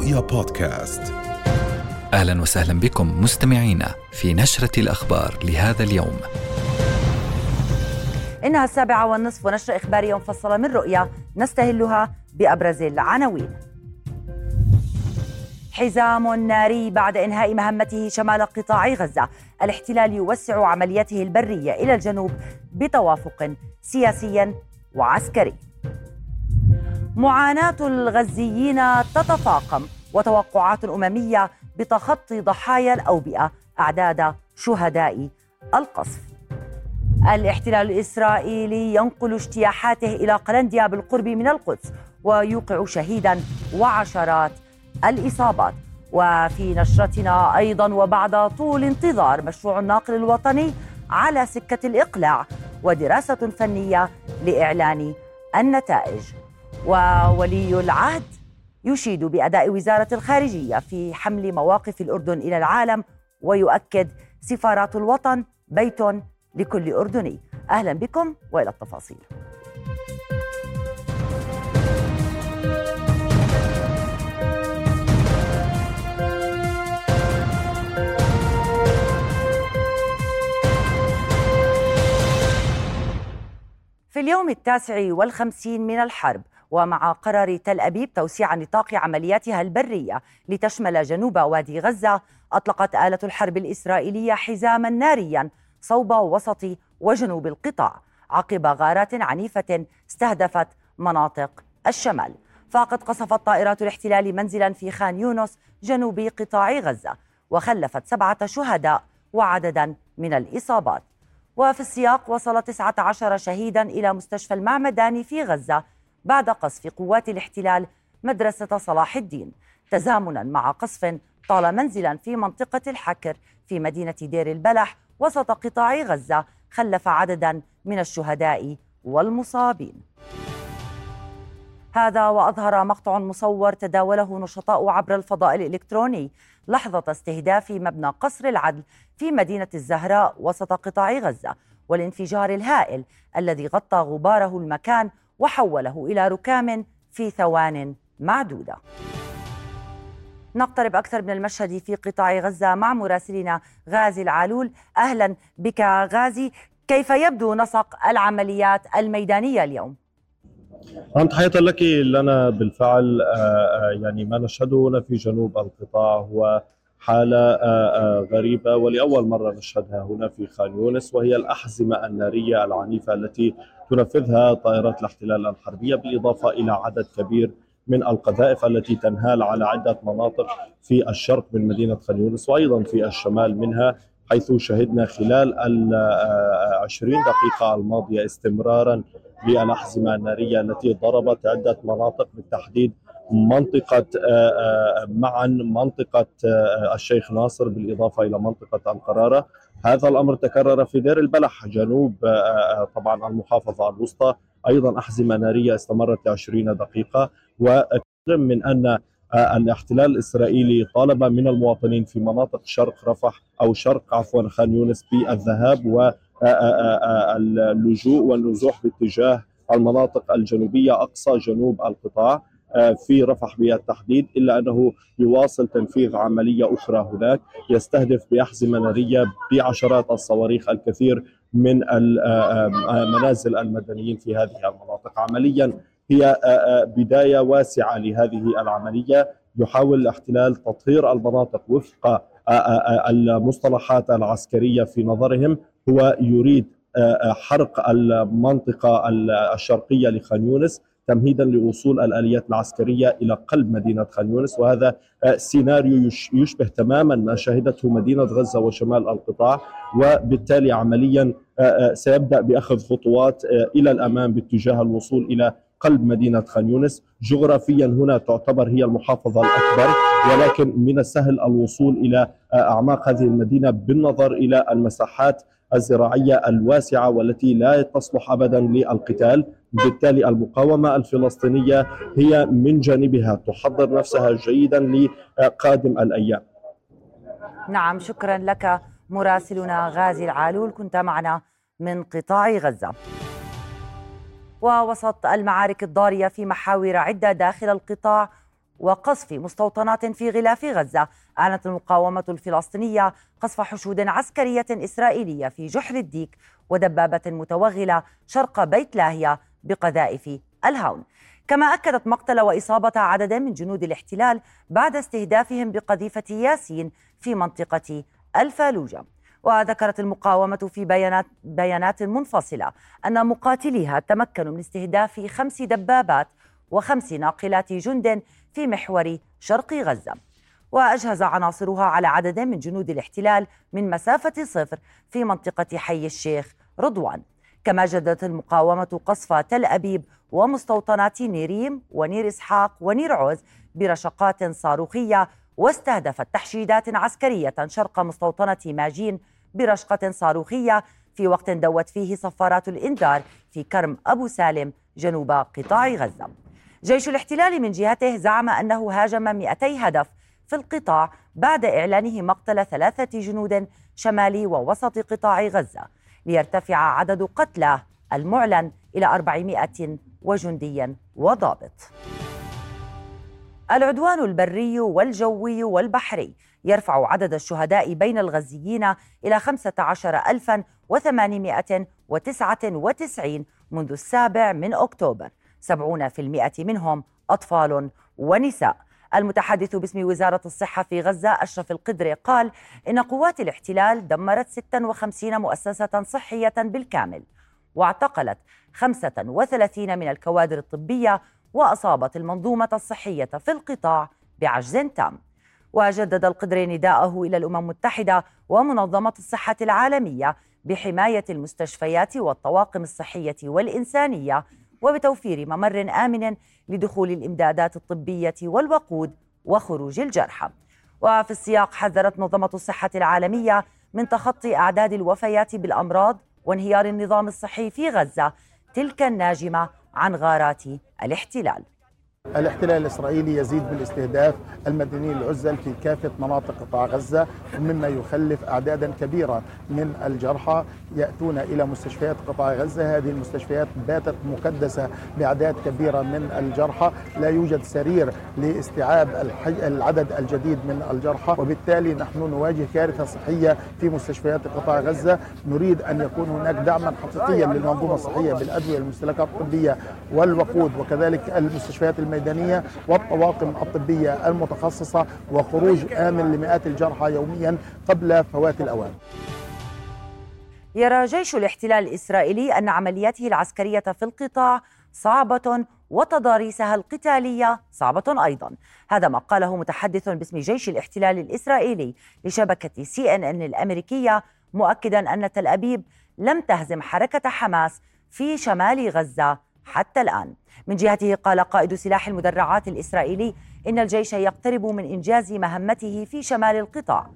رؤيا بودكاست أهلا وسهلا بكم مستمعينا في نشرة الأخبار لهذا اليوم. إنها السابعة والنصف ونشره اخباريه مفصله من رؤيا نستهلها بأبرز العناوين. حزام ناري بعد إنهاء مهمته شمال قطاع غزة، الاحتلال يوسع عملياته البرية إلى الجنوب بتوافق سياسي وعسكري. معاناة الغزيين تتفاقم وتوقعات أممية بتخطي ضحايا الأوبئة أعداد شهداء القصف. الاحتلال الإسرائيلي ينقل اجتياحاته إلى قلنديا بالقرب من القدس ويوقع شهيدا وعشرات الإصابات. وفي نشرتنا أيضا وبعد طول انتظار مشروع الناقل الوطني على سكة الإقلاع ودراسة فنية لإعلان النتائج. وولي العهد يشيد بأداء وزارة الخارجية في حمل مواقف الأردن إلى العالم ويؤكد سفارات الوطن بيت لكل أردني. أهلا بكم وإلى التفاصيل. في اليوم التاسع والخمسين من الحرب ومع قرار تل أبيب توسيع نطاق عملياتها البرية لتشمل جنوب وادي غزة أطلقت آلة الحرب الإسرائيلية حزاما ناريا صوب وسط وجنوب القطاع عقب غارات عنيفة استهدفت مناطق الشمال. فقد قصفت طائرات الاحتلال منزلا في خان يونس جنوب قطاع غزة وخلفت سبعة شهداء وعددا من الإصابات. وفي السياق وصل 19 شهيدا إلى مستشفى المعمداني في غزة بعد قصف قوات الاحتلال مدرسة صلاح الدين تزامنا مع قصف طال منزلا في منطقة الحكر في مدينة دير البلح وسط قطاع غزة خلف عددا من الشهداء والمصابين. هذا وأظهر مقطع مصور تداوله نشطاء عبر الفضاء الإلكتروني لحظة استهداف مبنى قصر العدل في مدينة الزهراء وسط قطاع غزة والانفجار الهائل الذي غطى غباره المكان وحوله إلى ركام في ثوان معدودة نقترب أكثر من المشهد في قطاع غزة مع مراسلنا غازي العالول أهلا بك غازي كيف يبدو نسق العمليات الميدانية اليوم؟ نعم تحية لك لنا بالفعل يعني ما نشهده هنا في جنوب القطاع هو حالة غريبة. ولأول مرة نشهدها هنا في خان يونس وهي الأحزمة النارية العنيفة التي تنفذها طائرات الاحتلال الحربية بالإضافة إلى عدد كبير من القذائف التي تنهال على عدة مناطق في الشرق من مدينة خان يونس وأيضا في الشمال منها حيث شهدنا خلال العشرين دقيقة الماضية استمرارا للأحزمة النارية التي ضربت عدة مناطق بالتحديد منطقة معا منطقة الشيخ ناصر بالإضافة إلى منطقة القرارة. هذا الأمر تكرر في دير البلح. جنوب طبعا المحافظة الوسطى أيضا أحزمة نارية استمرت 20 دقيقة. ورغم من أن الاحتلال الإسرائيلي طالب من المواطنين في مناطق شرق رفح أو شرق عفوا خان يونس بالذهاب واللجوء والنزوح باتجاه المناطق الجنوبية أقصى جنوب القطاع. في رفح بالتحديد إلا أنه يواصل تنفيذ عملية أخرى هناك يستهدف باحزمه ناريه بعشرات الصواريخ الكثير من منازل المدنيين في هذه المناطق. عمليا هي بداية واسعة لهذه العملية يحاول الاحتلال تطهير المناطق وفق المصطلحات العسكرية في نظرهم. هو يريد حرق المنطقة الشرقية لخان يونس تمهيدا لوصول الآليات العسكرية إلى قلب مدينة خان يونس وهذا سيناريو يشبه تماما ما شهدته مدينة غزة وشمال القطاع وبالتالي عمليا سيبدأ بأخذ خطوات إلى الأمام باتجاه الوصول إلى قلب مدينة خان يونس، جغرافيا هنا تعتبر هي المحافظة الأكبر ولكن من السهل الوصول إلى أعماق هذه المدينة بالنظر إلى المساحات الزراعية الواسعة والتي لا تصلح ابدا للقتال، بالتالي المقاومة الفلسطينية هي من جانبها تحضر نفسها جيدا لقادم الأيام. نعم شكرا لك مراسلنا غازي العالول كنت معنا من قطاع غزة. ووسط المعارك الضارية في محاور عدة داخل القطاع وقصف مستوطنات في غلاف غزة. أعلنت المقاومة الفلسطينية قصف حشود عسكرية إسرائيلية في جحر الديك ودبابة متوغلة شرق بيت لاهية بقذائف الهاون. كما أكدت مقتل وإصابة عدد من جنود الاحتلال بعد استهدافهم بقذيفة ياسين في منطقة الفالوجة. وذكرت المقاومة في بيانات, بيانات منفصلة أن مقاتليها تمكنوا من استهداف خمس دبابات وخمس ناقلات جند في محور شرق غزة. وأجهز عناصرها على عدد من جنود الاحتلال من مسافة صفر في منطقة حي الشيخ رضوان. كما جددت المقاومة قصف تل أبيب ومستوطنات نيريم ونير إسحاق ونير عوز برشقات صاروخية واستهدفت تحشيدات عسكرية شرق مستوطنة ماجين برشقة صاروخية في وقت دوت فيه صفارات الإنذار في كرم أبو سالم جنوب قطاع غزة. جيش الاحتلال من جهته زعم أنه هاجم 200 هدف في القطاع بعد إعلانه مقتل ثلاثة جنود شمالي ووسط قطاع غزة. ليرتفع عدد قتلى المعلن إلى 400 وجندي وضابط. العدوان البري والجوي والبحري يرفع عدد الشهداء بين الغزيين إلى 15899 منذ السابع من أكتوبر. 70% منهم أطفال ونساء. المتحدث باسم وزارة الصحة في غزة أشرف القدري قال إن قوات الاحتلال دمرت 56 مؤسسة صحية بالكامل واعتقلت 35 من الكوادر الطبية وأصابت المنظومة الصحية في القطاع بعجز تام. وجدد القدري نداءه إلى الأمم المتحدة ومنظمة الصحة العالمية بحماية المستشفيات والطواقم الصحية والإنسانية وبتوفير ممر آمن لدخول الإمدادات الطبية والوقود وخروج الجرحى. وفي السياق حذرت منظمة الصحة العالمية من تخطي أعداد الوفيات بالأمراض وانهيار النظام الصحي في غزة تلك الناجمة عن غارات الاحتلال. الاحتلال الإسرائيلي يزيد بالاستهداف المدنيين العزل في كافة مناطق قطاع غزة مما يخلف أعدادا كبيرة من الجرحى يأتون إلى مستشفيات قطاع غزة. هذه المستشفيات باتت مكدسة بأعداد كبيرة من الجرحى. لا يوجد سرير لاستيعاب العدد الجديد من الجرحى وبالتالي نحن نواجه كارثة صحية في مستشفيات قطاع غزة. نريد أن يكون هناك دعما حقيقيا للمنظومة الصحية بالأدوية المستلزمات الطبية والوقود وكذلك المستشفيات الميدانية والطواقم الطبية المتخصصة وخروج آمن لمئات الجرحى يوميا قبل فوات الأوان. يرى جيش الاحتلال الإسرائيلي أن عملياته العسكرية في القطاع صعبة وتضاريسها القتالية صعبة أيضا. هذا ما قاله متحدث باسم جيش الاحتلال الإسرائيلي لشبكة سي إن إن الأمريكية مؤكدا أن تل أبيب لم تهزم حركة حماس في شمال غزة حتى الآن. من جهته قال قائد سلاح المدرعات الإسرائيلي إن الجيش يقترب من إنجاز مهمته في شمال القطاع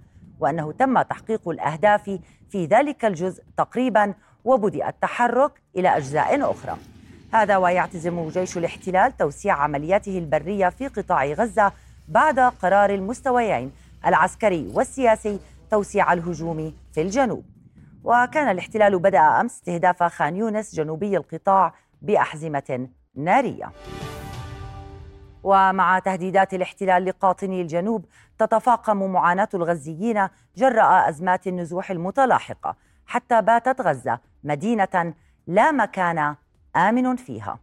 وأنه تم تحقيق الأهداف في ذلك الجزء تقريبا وبدأ التحرك إلى أجزاء أخرى. هذا ويعتزم جيش الاحتلال توسيع عملياته البرية في قطاع غزة بعد قرار المستويين العسكري والسياسي توسيع الهجوم في الجنوب. وكان الاحتلال بدأ أمس استهداف خان يونس جنوبي القطاع بأحزمة نارية. ومع تهديدات الاحتلال لقاطني الجنوب تتفاقم معاناة الغزيين جراء أزمات النزوح المتلاحقة حتى باتت غزة مدينة لا مكان آمن فيها.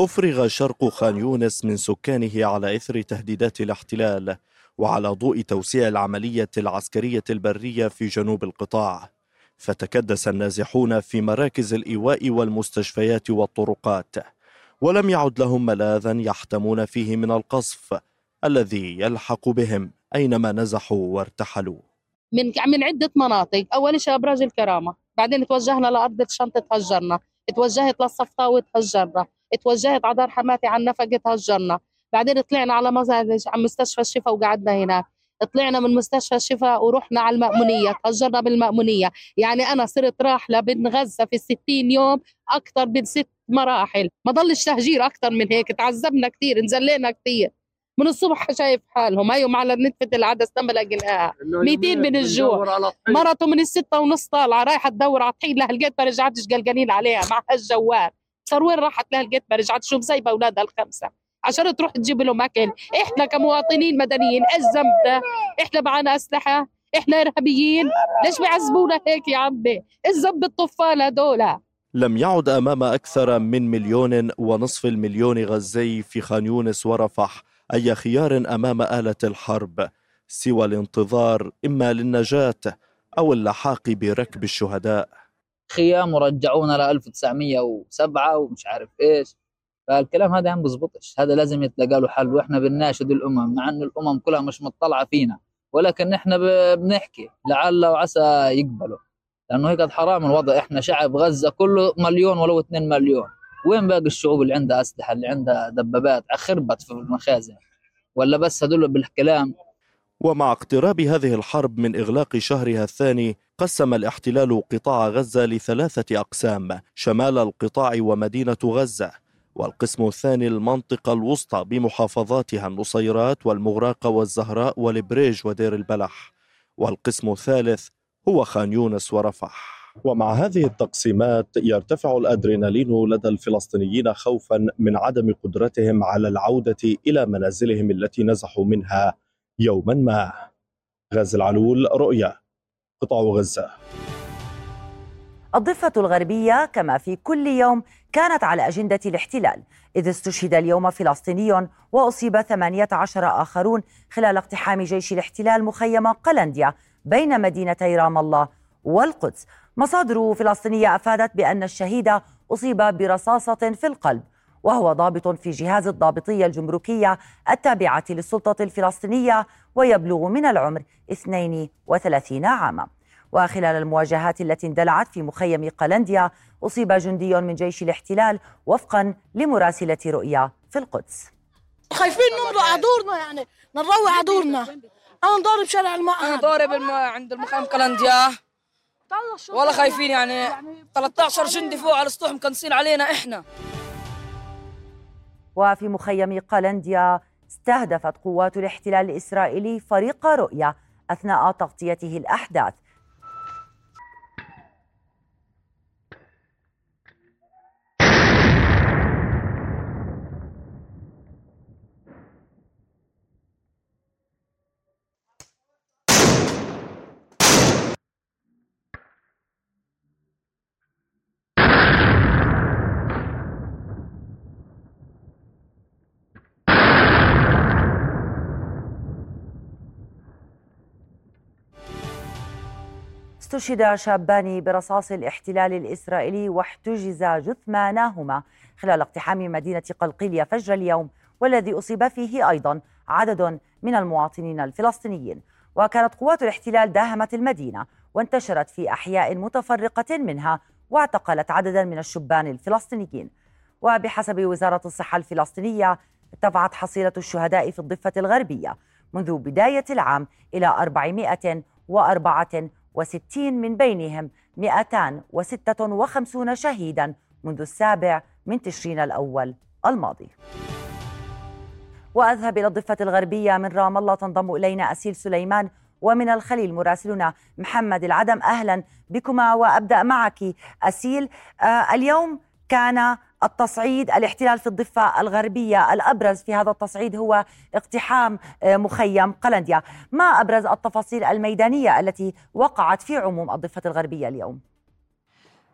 أفرغ شرق خان يونس من سكانه على إثر تهديدات الاحتلال وعلى ضوء توسيع العملية العسكرية البرية في جنوب القطاع. فتكدس النازحون في مراكز الإيواء والمستشفيات والطرقات ولم يعد لهم ملاذا يحتمون فيه من القصف الذي يلحق بهم أينما نزحوا وارتحلوا. من من عدة مناطق. أول شيء أبراج الكرامة. بعدين توجهنا لأرض الشنطة تهجرنا توجهت للصفطاوي تهجرنا. توجهت على دار حماتي على النفق تهجرنا. بعدين طلعنا على مستشفى الشفا وقعدنا هناك. طلعنا من مستشفى الشفاء ورحنا على المأمونية تهجرنا بالمأمونية. يعني أنا صرت راحلة بين غزة في الستين يوم أكثر من ست مراحل. ما ضلش تهجير أكثر من هيك تعذبنا كثير نزلينا كثير. من الصبح شايف حالهم. هيهم على نتفة العدس ما لقيناها 200 من الجوع. مرته من الستة ونص طالعة رايحة تدور على طحين لها لقيت ما رجعتش قلقانين عليها معها الجوال صار وين راحت لها لقيت ما رجعت شو مسايبة أولادها الخمسة. عشان تروح تجيب لهم أكل. إحنا كمواطنين مدنيين إيش ذنبنا إحنا معنا أسلحة. إحنا إرهابيين. ليش بيعذبونا هيك يا عمي؟ إيش ذنب الطفال هدول. لم يعد أمام أكثر من مليون ونصف المليون غزي في خان يونس ورفح أي خيار أمام آلة الحرب سوى الانتظار إما للنجاة أو اللحاق بركب الشهداء. خيام ورجعونا ل 1907 ومش عارف إيش. فالكلام هذا ما بزبطش. هذا لازم يتلقى له حل وإحنا بنناشد الأمم مع انه الأمم كلها مش مطلعة فينا. ولكن إحنا بنحكي لعل وعسى يقبلوا. لأنه هيك حرام الوضع. إحنا شعب غزة كله مليون ولو 2 مليون. وين باقي الشعوب اللي عندها أسلحة اللي عندها دبابات؟ خربت في المخازن. ولا بس هدول بالكلام؟ ومع اقتراب هذه الحرب من إغلاق شهرها الثاني قسم الاحتلال قطاع غزة لثلاثة أقسام شمال القطاع ومدينة غزة. والقسم الثاني المنطقة الوسطى بمحافظاتها النصيرات والمغراقة والزهراء والبريج ودير البلح. والقسم الثالث هو خان يونس ورفح. ومع هذه التقسيمات يرتفع الأدرينالين لدى الفلسطينيين خوفا من عدم قدرتهم على العودة إلى منازلهم التي نزحوا منها يوما ما. غازي العلول رؤيا قطاع غزة. الضفة الغربية كما في كل يوم كانت على أجندة الاحتلال إذ استشهد اليوم فلسطيني وأصيب 18 آخرون خلال اقتحام جيش الاحتلال مخيم قلنديا بين مدينتي رام الله والقدس. مصادر فلسطينية أفادت بأن الشهيد أصيب برصاصة في القلب وهو ضابط في جهاز الضابطية الجمركية التابعة للسلطة الفلسطينية ويبلغ من العمر 32 عاما. وخلال المواجهات التي اندلعت في مخيم قلنديا أصيب جندي من جيش الاحتلال وفقا لمراسلة رؤيا في القدس. خايفين نمضوا على دورنا يعني نروح على دورنا أنا ضارب شارع المعهد أنا ضارب الم... عند المخيم قلنديا. ولا خايفين يعني. 13 جندي فوق على السطوح مكنسين علينا إحنا. وفي مخيم قلنديا استهدفت قوات الاحتلال الإسرائيلي فريق رؤيا أثناء تغطيته الأحداث. استشهد شابان برصاص الاحتلال الإسرائيلي واحتجز جثماناهما خلال اقتحام مدينة قلقيلية فجر اليوم والذي أصيب فيه أيضا عدد من المواطنين الفلسطينيين. وكانت قوات الاحتلال داهمت المدينة وانتشرت في أحياء متفرقة منها واعتقلت عددا من الشبان الفلسطينيين. وبحسب وزارة الصحة الفلسطينية ارتفعت حصيلة الشهداء في الضفة الغربية منذ بداية العام إلى 404 وستين من بينهم 256 شهيدا منذ السابع من تشرين الأول الماضي. وأذهب إلى الضفة الغربية من رام الله تنضم إلينا أسيل سليمان ومن الخليل مراسلنا محمد العدم. أهلا بكما وأبدأ معك أسيل. آه اليوم كان التصعيد الاحتلال في الضفة الغربية الأبرز في هذا التصعيد هو اقتحام آه، مخيم قلنديا ما أبرز التفاصيل الميدانية التي وقعت في عموم الضفة الغربية اليوم؟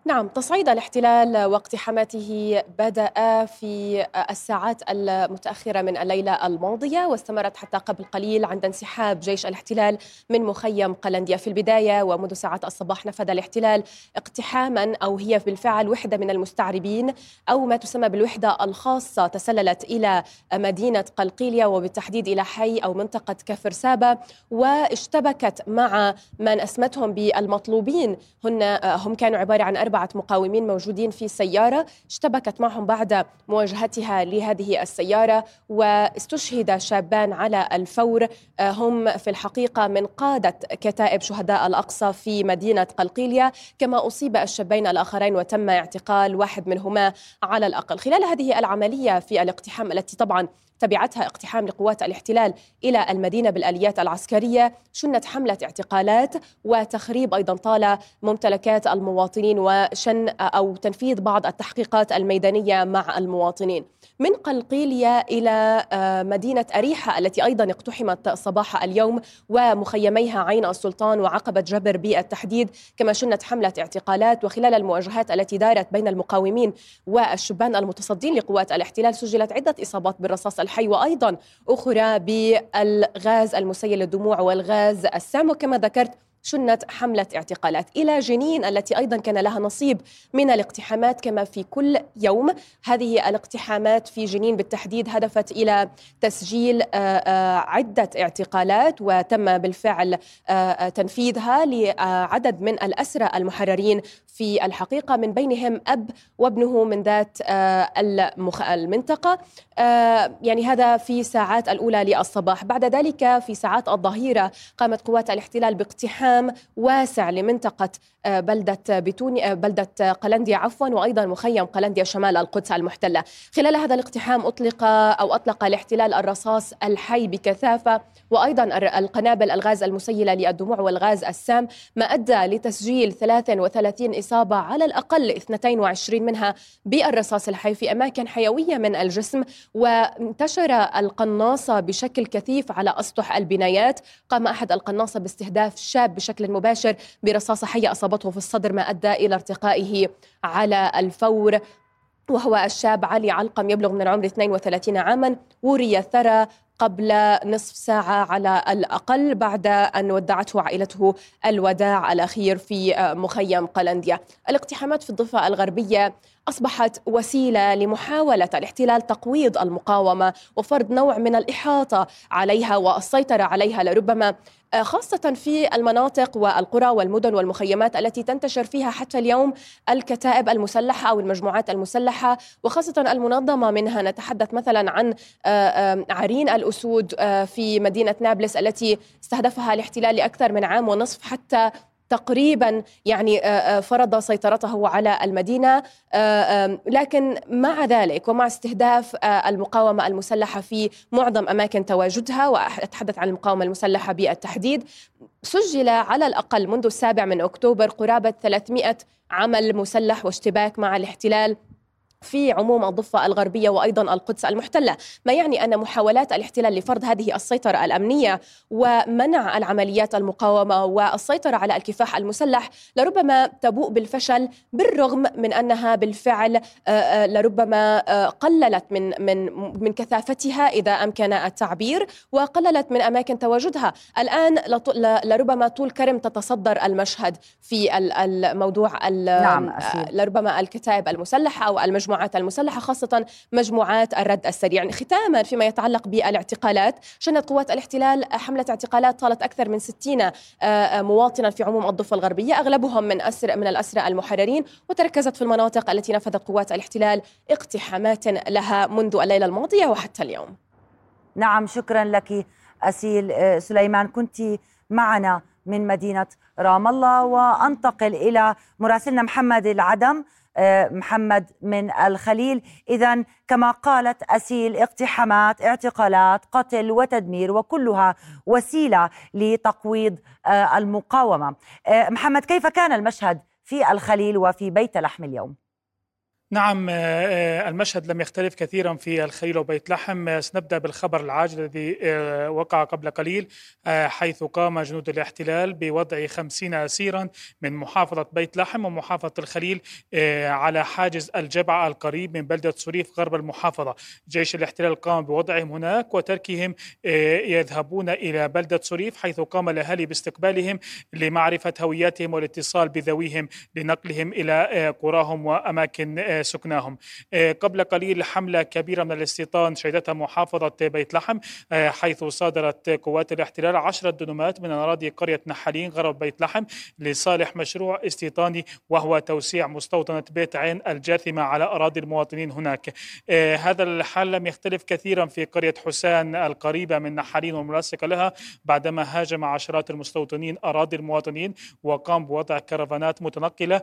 نعم تصعيد الاحتلال واقتحاماته بدأ في الساعات المتأخرة من الليلة الماضية واستمرت حتى قبل قليل عند انسحاب جيش الاحتلال من مخيم قلنديا. في البداية ومنذ ساعات الصباح نفذ الاحتلال اقتحاما أو هي بالفعل وحدة من المستعربين أو ما تسمى بالوحدة الخاصة. تسللت إلى مدينة قلقيلية وبالتحديد إلى حي أو منطقة كفر سابا واشتبكت مع من أسمتهم بالمطلوبين. هن هم كانوا عبارة عن أربعة مقاومين موجودين في سيارة اشتبكت معهم بعد مواجهتها لهذه السيارة واستشهد شابان على الفور. آه، هم في الحقيقة من قادة كتائب شهداء الأقصى في مدينة قلقيلية. كما أصيب الشابين الآخرين وتم اعتقال واحد منهما على الأقل. خلال هذه العملية في الاقتحام التي طبعا تبعتها اقتحام لقوات الاحتلال إلى المدينة بالآليات العسكرية. شنت حملة اعتقالات وتخريب أيضا طال ممتلكات المواطنين وشن أو تنفيذ بعض التحقيقات الميدانية مع المواطنين. من قلقيلية إلى آه، مدينة أريحة التي أيضا اقتحمت صباح اليوم ومخيميها عين السلطان وعقبة جبر بالتحديد كما شنت حملة اعتقالات وخلال المواجهات التي دارت بين المقاومين والشبان المتصدين لقوات الاحتلال سجلت عدة إصابات بالرصاص الحي وأيضا أخرى بالغاز المسيل للدموع والغاز السام وكما ذكرت شنت حملة اعتقالات. إلى جنين التي أيضا كان لها نصيب من الاقتحامات كما في كل يوم. هذه الاقتحامات في جنين بالتحديد هدفت إلى تسجيل آه، آه، عدة اعتقالات وتم بالفعل آه، تنفيذها لعدد من الأسرى المحررين في الحقيقة من بينهم أب وابنه من ذات المنطقة. يعني هذا في ساعات الأولى للصباح. بعد ذلك في ساعات الظهيرة قامت قوات الاحتلال باقتحام اقتحام واسع لمنطقة بلدة بتوني آه، بلدة قلنديا عفوا وأيضا مخيم قلنديا شمال القدس المحتلة. خلال هذا الاقتحام أطلق أو أطلق الاحتلال الرصاص الحي بكثافة وأيضا القنابل الغاز المسيلة للدموع والغاز السام ما أدى لتسجيل 33 إصابة على الأقل 22 منها بالرصاص الحي في أماكن حيوية من الجسم. وانتشر القناصة بشكل كثيف على أسطح البنايات. قام أحد القناصة باستهداف شاب بشكل مباشر برصاصة حية أصابته في الصدر ما أدى إلى ارتقائه على الفور وهو الشاب علي علقم يبلغ من العمر 32 عاما وري الثرى قبل نصف ساعة على الأقل بعد أن ودعته عائلته الوداع الأخير في مخيم قلنديا. الاقتحامات في الضفة الغربية أصبحت وسيلة لمحاولة الاحتلال تقويض المقاومة وفرض نوع من الإحاطة عليها والسيطرة عليها لربما خاصة في المناطق والقرى والمدن والمخيمات التي تنتشر فيها حتى اليوم الكتائب المسلحة أو المجموعات المسلحة وخاصة المنظمة منها. نتحدث مثلا عن آه، عرين الأسود آه، في مدينة نابلس التي استهدفها الاحتلال لأكثر من عام ونصف حتى تقريبا يعني آه، آه، فرض سيطرته على المدينة. آه، لكن مع ذلك ومع استهداف المقاومة المسلحة في معظم أماكن تواجدها وأتحدث عن المقاومة المسلحة بالتحديد سجل على الأقل منذ السابع من أكتوبر قرابة 300 عمل مسلح واشتباك مع الاحتلال. في عموم الضفة الغربية وأيضا القدس المحتلة ما يعني أن محاولات الاحتلال لفرض هذه السيطرة الأمنية ومنع العمليات المقاومة والسيطرة على الكفاح المسلح لربما تبوء بالفشل بالرغم من أنها بالفعل آه، آه، لربما آه، قللت من من من كثافتها إذا أمكن التعبير وقللت من أماكن تواجدها. الآن لربما طول كرم تتصدر المشهد في الموضوع نعم لربما الكتائب المسلحة أو المجموعة المجموعات المسلحة خاصة مجموعات الرد السريع. يعني ختاما فيما يتعلق بالاعتقالات شنت قوات الاحتلال حملة اعتقالات طالت أكثر من 60 آه، آه، مواطنا في عموم الضفة الغربية أغلبهم من أسر من الأسرى المحررين وتركزت في المناطق التي نفذت قوات الاحتلال اقتحامات لها منذ الليلة الماضية وحتى اليوم. نعم شكرا لك أسيل آه، سليمان. كنت معنا من مدينة رام الله وأنتقل إلى مراسلنا محمد العدم. محمد من الخليل إذا كما قالت أسيل اقتحامات اعتقالات قتل وتدمير وكلها وسيلة لتقويض آه، المقاومة آه، محمد كيف كان المشهد في الخليل وفي بيت لحم اليوم؟ نعم آه، آه، المشهد لم يختلف كثيرا في الخليل وبيت لحم. آه، سنبدأ بالخبر العاجل الذي وقع قبل قليل حيث قام جنود الاحتلال بوضع خمسين أسيرا من محافظة بيت لحم ومحافظة الخليل على حاجز الجبعة القريب من بلدة صريف غرب المحافظة. جيش الاحتلال قام بوضعهم هناك وتركهم يذهبون إلى بلدة صريف حيث قام الأهالي باستقبالهم لمعرفة هوياتهم والاتصال بذويهم لنقلهم إلى قراهم وأماكن سكناهم. آه، قبل قليل حملة كبيرة من الاستيطان شهدتها محافظة بيت لحم آه، حيث صادرت قوات الاحتلال عشرة دنومات من أراضي قرية نحالين غرب بيت لحم لصالح مشروع استيطاني وهو توسيع مستوطنة بيت عين الجاثمة على أراضي المواطنين هناك. آه، هذا الحال لم يختلف كثيرا في قرية حسان القريبة من نحالين والملاصقة لها بعدما هاجم عشرات المستوطنين أراضي المواطنين وقام بوضع كرفانات متنقلة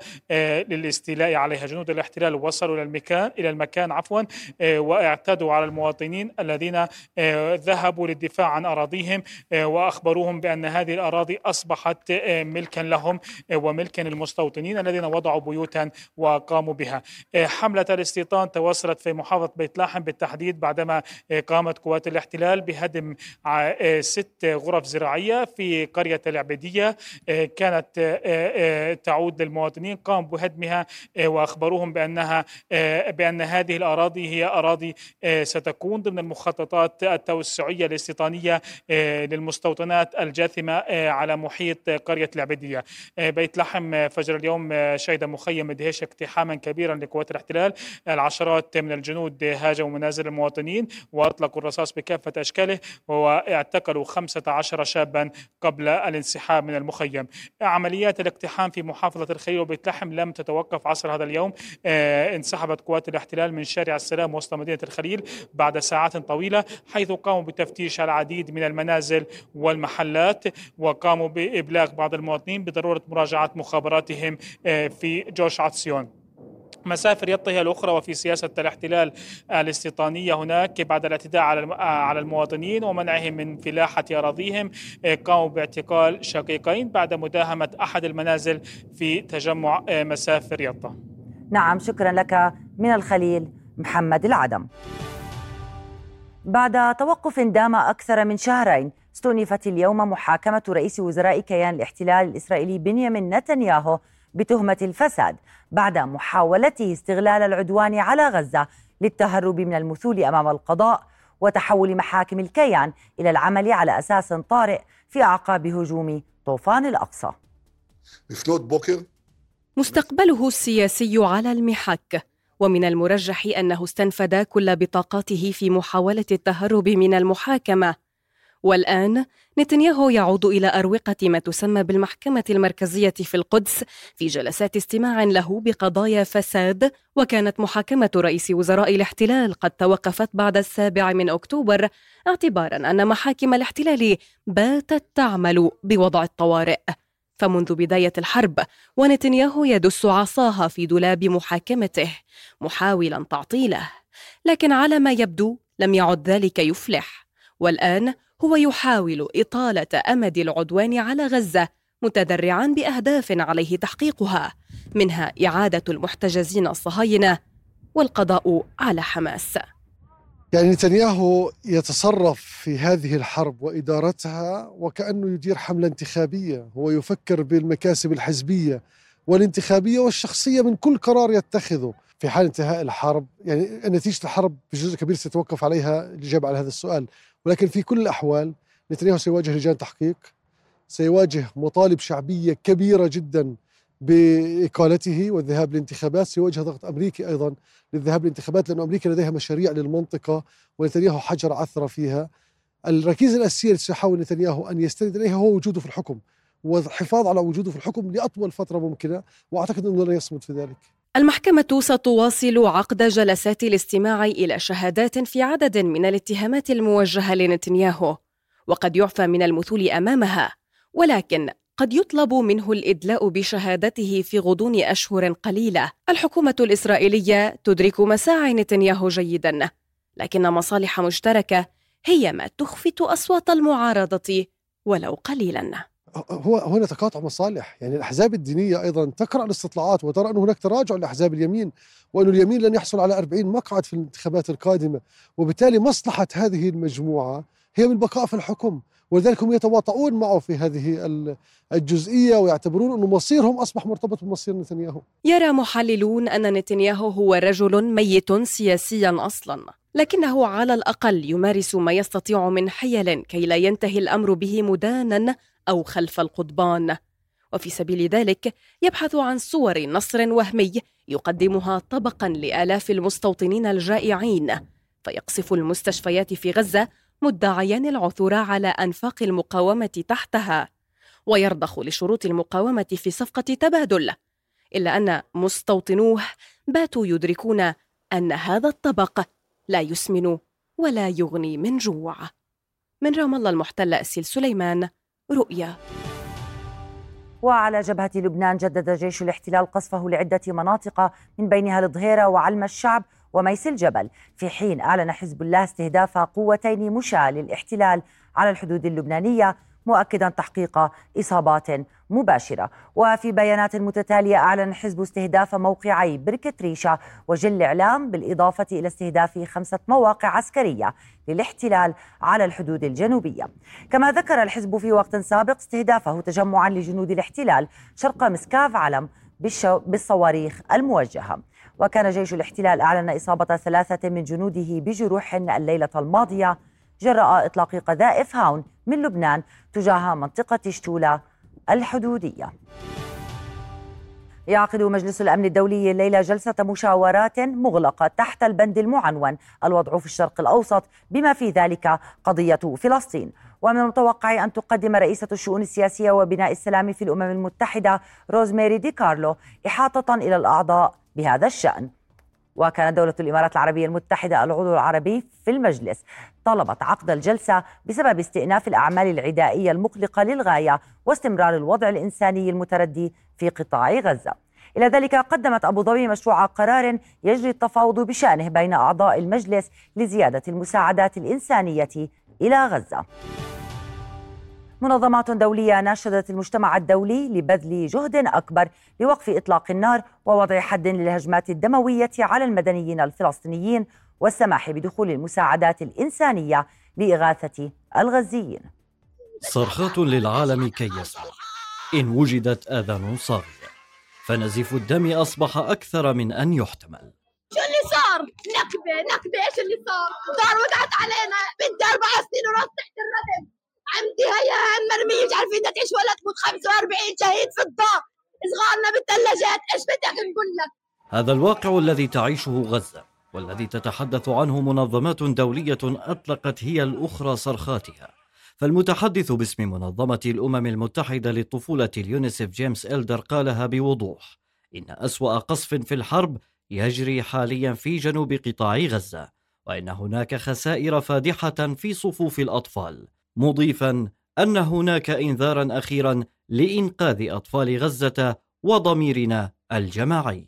للاستيلاء عليها. جنود الاحتلال وصلوا إلى المكان إلى المكان عفوا واعتدوا على المواطنين الذين ذهبوا للدفاع عن أراضيهم وأخبروهم بأن هذه الأراضي أصبحت ملكا لهم وملكا للمستوطنين الذين وضعوا بيوتا وقاموا بها. حملة الاستيطان تواصلت في محافظة بيت لاحم بالتحديد بعدما قامت قوات الاحتلال بهدم ست غرف زراعية في قرية العبيدية. كانت تعود للمواطنين قام بهدمها وأخبروهم بأنها بأن هذه الأراضي هي أراضي ستكون ضمن المخططات التوسعية الاستيطانية للمستوطنات الجاثمة على محيط قرية العبيدية. بيت لحم فجر اليوم شهد مخيم دهيش اقتحاما كبيرا لقوات الاحتلال. العشرات من الجنود هاجموا منازل المواطنين وأطلقوا الرصاص بكافة أشكاله واعتقلوا 15 شابا قبل الانسحاب من المخيم. عمليات الاقتحام في محافظة الخليل وبيت لحم لم تتوقف عصر هذا اليوم. انسحبت قوات الاحتلال من شارع السلام وسط مدينة الخليل بعد ساعات طويلة حيث قاموا بتفتيش العديد من المنازل والمحلات وقاموا بإبلاغ بعض المواطنين بضرورة مراجعة مخابراتهم في جوش عطسيون. مسافر يطهي الأخرى وفي سياسة الاحتلال الاستيطانية هناك بعد الاعتداء على على المواطنين ومنعهم من فلاحة أراضيهم قاموا باعتقال شقيقين بعد مداهمة أحد المنازل في تجمع مسافر يطا نعم شكرا لك. من الخليل محمد العدم. بعد توقف دام أكثر من شهرين استؤنفت اليوم محاكمة رئيس وزراء كيان الاحتلال الإسرائيلي بنيامين نتنياهو بتهمة الفساد بعد محاولته استغلال العدوان على غزة للتهرب من المثول أمام القضاء وتحول محاكم الكيان إلى العمل على أساس طارئ في أعقاب هجوم طوفان الأقصى. مستقبله السياسي على المحك. ومن المرجح أنه استنفد كل بطاقاته في محاولة التهرب من المحاكمة. والآن نتنياهو يعود إلى أروقة ما تسمى بالمحكمة المركزية في القدس في جلسات استماع له بقضايا فساد وكانت محاكمة رئيس وزراء الاحتلال قد توقفت بعد السابع من أكتوبر اعتبارا أن محاكم الاحتلال باتت تعمل بوضع الطوارئ. فمنذ بداية الحرب ونتنياهو يدس عصاها في دولاب محاكمته محاولا تعطيله. لكن على ما يبدو لم يعد ذلك يفلح. والآن هو يحاول إطالة أمد العدوان على غزة متذرعا بأهداف عليه تحقيقها منها إعادة المحتجزين الصهاينة والقضاء على حماس. يعني نتنياهو يتصرف في هذه الحرب وإدارتها وكأنه يدير حملة انتخابية. هو يفكر بالمكاسب الحزبية والانتخابية والشخصية من كل قرار يتخذه. في حال انتهاء الحرب يعني نتيجة الحرب بجزء كبير سيتوقف عليها الإجابة على هذا السؤال. ولكن في كل الأحوال نتنياهو سيواجه لجان تحقيق سيواجه مطالب شعبية كبيرة جدا بإقالته والذهاب للانتخابات سيواجه ضغط أمريكي أيضا للذهاب للانتخابات لأن أمريكا لديها مشاريع للمنطقة ونتنياهو حجر عثرة فيها. الركيزة الأساسية التي سيحاول نتنياهو أن يستند إليها هو وجوده في الحكم والحفاظ على وجوده في الحكم لأطول فترة ممكنة وأعتقد أنه لن يصمد في ذلك. المحكمة ستواصل عقد جلسات الاستماع إلى شهادات في عدد من الاتهامات الموجهة لنتنياهو وقد يعفى من المثول أمامها ولكن قد يطلب منه الإدلاء بشهادته في غضون أشهر قليلة. الحكومة الإسرائيلية تدرك مساعي نتنياهو جيدا لكن مصالح مشتركة هي ما تخفت أصوات المعارضة ولو قليلا. هو هنا تقاطع مصالح. يعني الأحزاب الدينية أيضا تقرأ الاستطلاعات وترى أنه هناك تراجع لأحزاب اليمين وأن اليمين لن يحصل على 40 مقعد في الانتخابات القادمة وبالتالي مصلحة هذه المجموعة هي بالبقاء في الحكم. ولذلك هم يتواطؤون معه في هذه الجزئية ويعتبرون أنه مصيرهم أصبح مرتبط بمصير نتنياهو. يرى محللون أن نتنياهو هو رجل ميت سياسيا أصلا، لكنه على الأقل يمارس ما يستطيع من حيل كي لا ينتهي الأمر به مدانا أو خلف القضبان. وفي سبيل ذلك يبحث عن صور نصر وهمي يقدمها طبقا لآلاف المستوطنين الجائعين فيقصف المستشفيات في غزة مدعيا العثور على أنفاق المقاومة تحتها ويرضخ لشروط المقاومة في صفقة تبادل إلا أن مستوطنوه باتوا يدركون أن هذا الطبق لا يسمن ولا يغني من جوع. من رام الله المحتله أسيل سليمان رؤيا. وعلى جبهة لبنان جدد جيش الاحتلال قصفه لعدة مناطق من بينها الظهيرة وعلم الشعب وميس الجبل في حين أعلن حزب الله استهداف قوتين مشاة للاحتلال على الحدود اللبنانية مؤكدا تحقيق إصابات مباشرة. وفي بيانات متتالية أعلن الحزب استهداف موقعي بركة ريشة وجل إعلام بالإضافة إلى استهداف خمسة مواقع عسكرية للاحتلال على الحدود الجنوبية. كما ذكر الحزب في وقت سابق استهدافه تجمعا لجنود الاحتلال شرق مسكاف علم بالصواريخ الموجهة. وكان جيش الاحتلال أعلن إصابة ثلاثة من جنوده بجروح الليلة الماضية. جراء إطلاق قذائف هاون من لبنان تجاه منطقة شتولة الحدودية. يعقد مجلس الأمن الدولي الليلة جلسة مشاورات مغلقة تحت البند المعنون الوضع في الشرق الأوسط بما في ذلك قضية فلسطين. ومن المتوقع أن تقدم رئيسة الشؤون السياسية وبناء السلام في الأمم المتحدة روزميري دي كارلو إحاطة إلى الأعضاء بهذا الشأن. وكانت دولة الإمارات العربية المتحدة العضو العربي في المجلس طلبت عقد الجلسة بسبب استئناف الأعمال العدائية المقلقة للغاية واستمرار الوضع الإنساني المتردي في قطاع غزة. إلى ذلك قدمت أبو ظبي مشروع قرار يجري التفاوض بشأنه بين أعضاء المجلس لزيادة المساعدات الإنسانية إلى غزة. منظمات دولية ناشدت المجتمع الدولي لبذل جهد أكبر لوقف إطلاق النار ووضع حد للهجمات الدموية على المدنيين الفلسطينيين والسماح بدخول المساعدات الإنسانية لإغاثة الغزيين صرخات للعالم كي يسمع إن وجدت آذان صاغية فنزيف الدم أصبح أكثر من أن يحتمل شو اللي صار؟ نكبة نكبة إيش اللي صار؟ دار وقعت علينا بنتي أربع سنين ونص تحت الردم عمتي هيا مرمية مش عارفين تعيش ولا تموت 45 شهيد في الدار صغارنا بالثلاجات إيش بدك نقول لك؟ هذا الواقع الذي تعيشه غزة والذي تتحدث عنه منظمات دولية أطلقت هي الأخرى صرخاتها. فالمتحدث باسم منظمة الأمم المتحدة للطفولة اليونيسف جيمس إلدر قالها بوضوح إن أسوأ قصف في الحرب يجري حاليا في جنوب قطاع غزة وإن هناك خسائر فادحة في صفوف الأطفال. مضيفا أن هناك انذارا أخيرا لإنقاذ أطفال غزة وضميرنا الجماعي.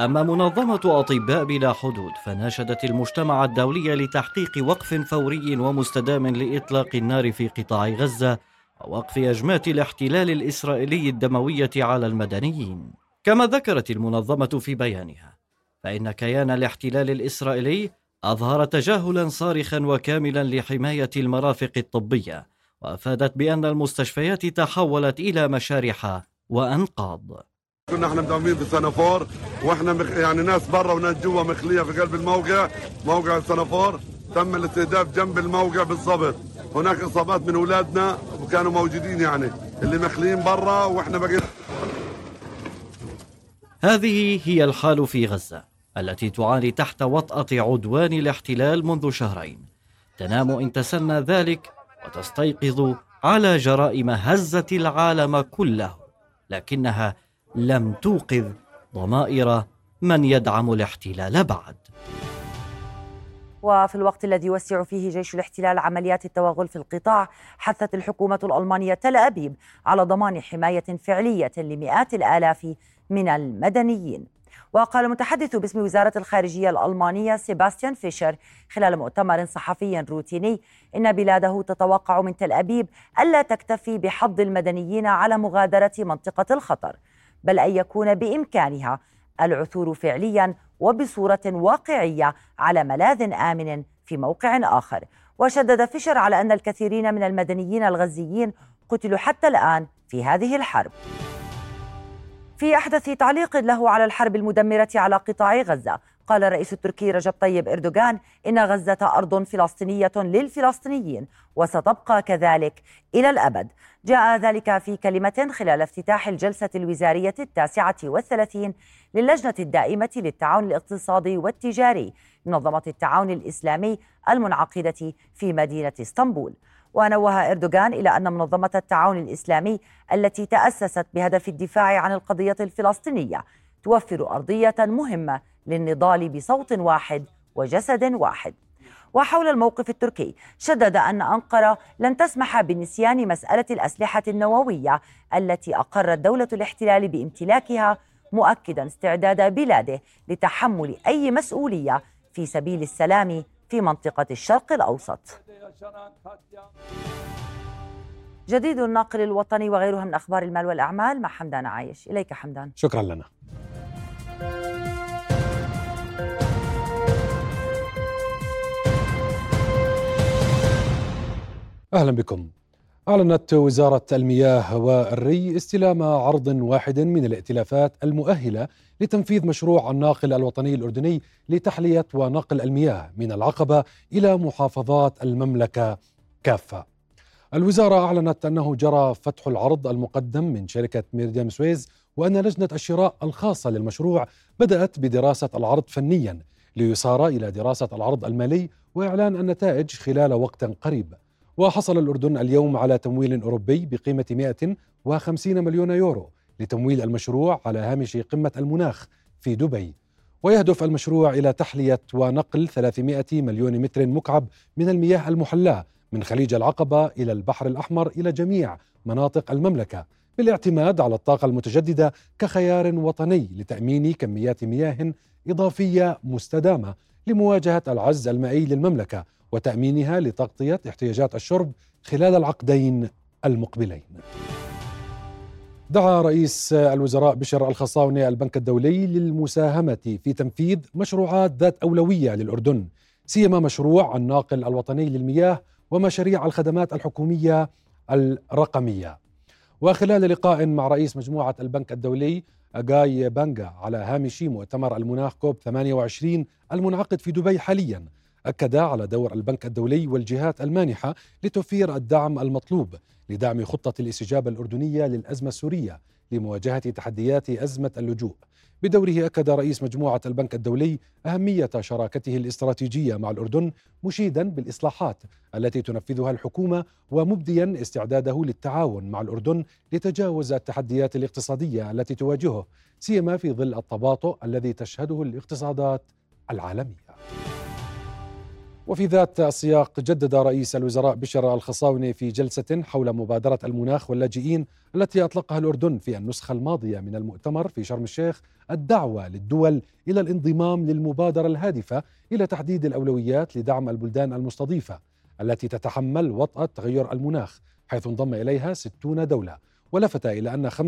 أما منظمة أطباء بلا حدود فناشدت المجتمع الدولي لتحقيق وقف فوري ومستدام لإطلاق النار في قطاع غزة ووقف اجمات الاحتلال الإسرائيلي الدموية على المدنيين. كما ذكرت المنظمة في بيانها فإن كيان الاحتلال الإسرائيلي أظهر تجاهلا صارخا وكاملا لحماية المرافق الطبية وأفادت بأن المستشفيات تحولت إلى مشارح وأنقاض. كنا إحنا مداومين بسنافور وإحنا مخ... يعني ناس برا وناس جوا مخلية في قلب الموقع موقع السنافور. تم الاستهداف جنب الموقع بالضبط. هناك إصابات من أولادنا وكانوا موجودين يعني اللي مخليين برا وإحنا بقينا هذه هي الحال في غزة. التي تعاني تحت وطأة عدوان الاحتلال منذ شهرين. تنام إن تسنى ذلك وتستيقظ على جرائم هزت العالم كله لكنها لم توقظ ضمائر من يدعم الاحتلال بعد. وفي الوقت الذي يوسع فيه جيش الاحتلال عمليات التوغل في القطاع حثت الحكومة الألمانية تل أبيب على ضمان حماية فعلية لمئات الآلاف من المدنيين. وقال المتحدث باسم وزارة الخارجية الألمانية سيباستيان فيشر خلال مؤتمر صحفي روتيني إن بلاده تتوقع من تل أبيب ألا تكتفي بحض المدنيين على مغادرة منطقة الخطر بل أن يكون بإمكانها العثور فعليا وبصورة واقعية على ملاذ آمن في موقع آخر. وشدد فيشر على أن الكثيرين من المدنيين الغزيين قتلوا حتى الآن في هذه الحرب. في أحدث تعليق له على الحرب المدمرة على قطاع غزة. قال الرئيس التركي رجب طيب إردوغان إن غزة أرض فلسطينية للفلسطينيين وستبقى كذلك إلى الأبد. جاء ذلك في كلمة خلال افتتاح الجلسة الوزارية التاسعة والثلاثين للجنة الدائمة للتعاون الاقتصادي والتجاري منظمة التعاون الإسلامي المنعقدة في مدينة إسطنبول. ونوه إردوغان إلى أن منظمة التعاون الإسلامي التي تأسست بهدف الدفاع عن القضية الفلسطينية توفر أرضية مهمة للنضال بصوت واحد وجسد واحد. وحول الموقف التركي شدد أن أنقرة لن تسمح بنسيان مسألة الأسلحة النووية التي أقرت دولة الاحتلال بامتلاكها مؤكدا استعداد بلاده لتحمل أي مسؤولية في سبيل السلام في منطقة الشرق الأوسط. جديد الناقل الوطني وغيرها من أخبار المال والأعمال مع حمدان عايش. إليك حمدان. شكرا لنا. أهلا بكم. أعلنت وزارة المياه والري استلام عرض واحد من الائتلافات المؤهلة لتنفيذ مشروع الناقل الوطني الأردني لتحلية ونقل المياه من العقبة إلى محافظات المملكة كافة. الوزارة أعلنت أنه جرى فتح العرض المقدم من شركة ميريديم سويز وأن لجنة الشراء الخاصة للمشروع بدأت بدراسة العرض فنيا ليصار إلى دراسة العرض المالي وإعلان النتائج خلال وقت قريب. وحصل الأردن اليوم على تمويل أوروبي بقيمة 150 مليون يورو لتمويل المشروع على هامش قمة المناخ في دبي ويهدف المشروع إلى تحلية ونقل 300 مليون متر مكعب من المياه المحلاة من خليج العقبة إلى البحر الأحمر إلى جميع مناطق المملكة بالاعتماد على الطاقة المتجددة كخيار وطني لتأمين كميات مياه إضافية مستدامة لمواجهة العجز المائي للمملكة وتأمينها لتغطية احتياجات الشرب خلال العقدين المقبلين. دعا رئيس الوزراء بشر الخصاونة البنك الدولي للمساهمة في تنفيذ مشروعات ذات أولوية للأردن سيما مشروع الناقل الوطني للمياه ومشاريع الخدمات الحكومية الرقمية. وخلال لقاء مع رئيس مجموعة البنك الدولي أجاي بانجا على هامش مؤتمر المناخ كوب 28 المنعقد في دبي حاليا أكد على دور البنك الدولي والجهات المانحة لتوفير الدعم المطلوب لدعم خطة الاستجابة الأردنية للأزمة السورية لمواجهة تحديات أزمة اللجوء. بدوره أكد رئيس مجموعة البنك الدولي أهمية شراكته الاستراتيجية مع الأردن مشيدا بالإصلاحات التي تنفذها الحكومة ومبديا استعداده للتعاون مع الأردن لتجاوز التحديات الاقتصادية التي تواجهه سيما في ظل التباطؤ الذي تشهده الاقتصادات العالمية. وفي ذات السياق جدد رئيس الوزراء بشر الخصاونة في جلسة حول مبادرة المناخ واللاجئين التي أطلقها الأردن في النسخة الماضية من المؤتمر في شرم الشيخ الدعوة للدول إلى الانضمام للمبادرة الهادفة إلى تحديد الأولويات لدعم البلدان المستضيفة التي تتحمل وطأة تغير المناخ حيث انضم إليها 60 دولة. ولفت إلى أن 75%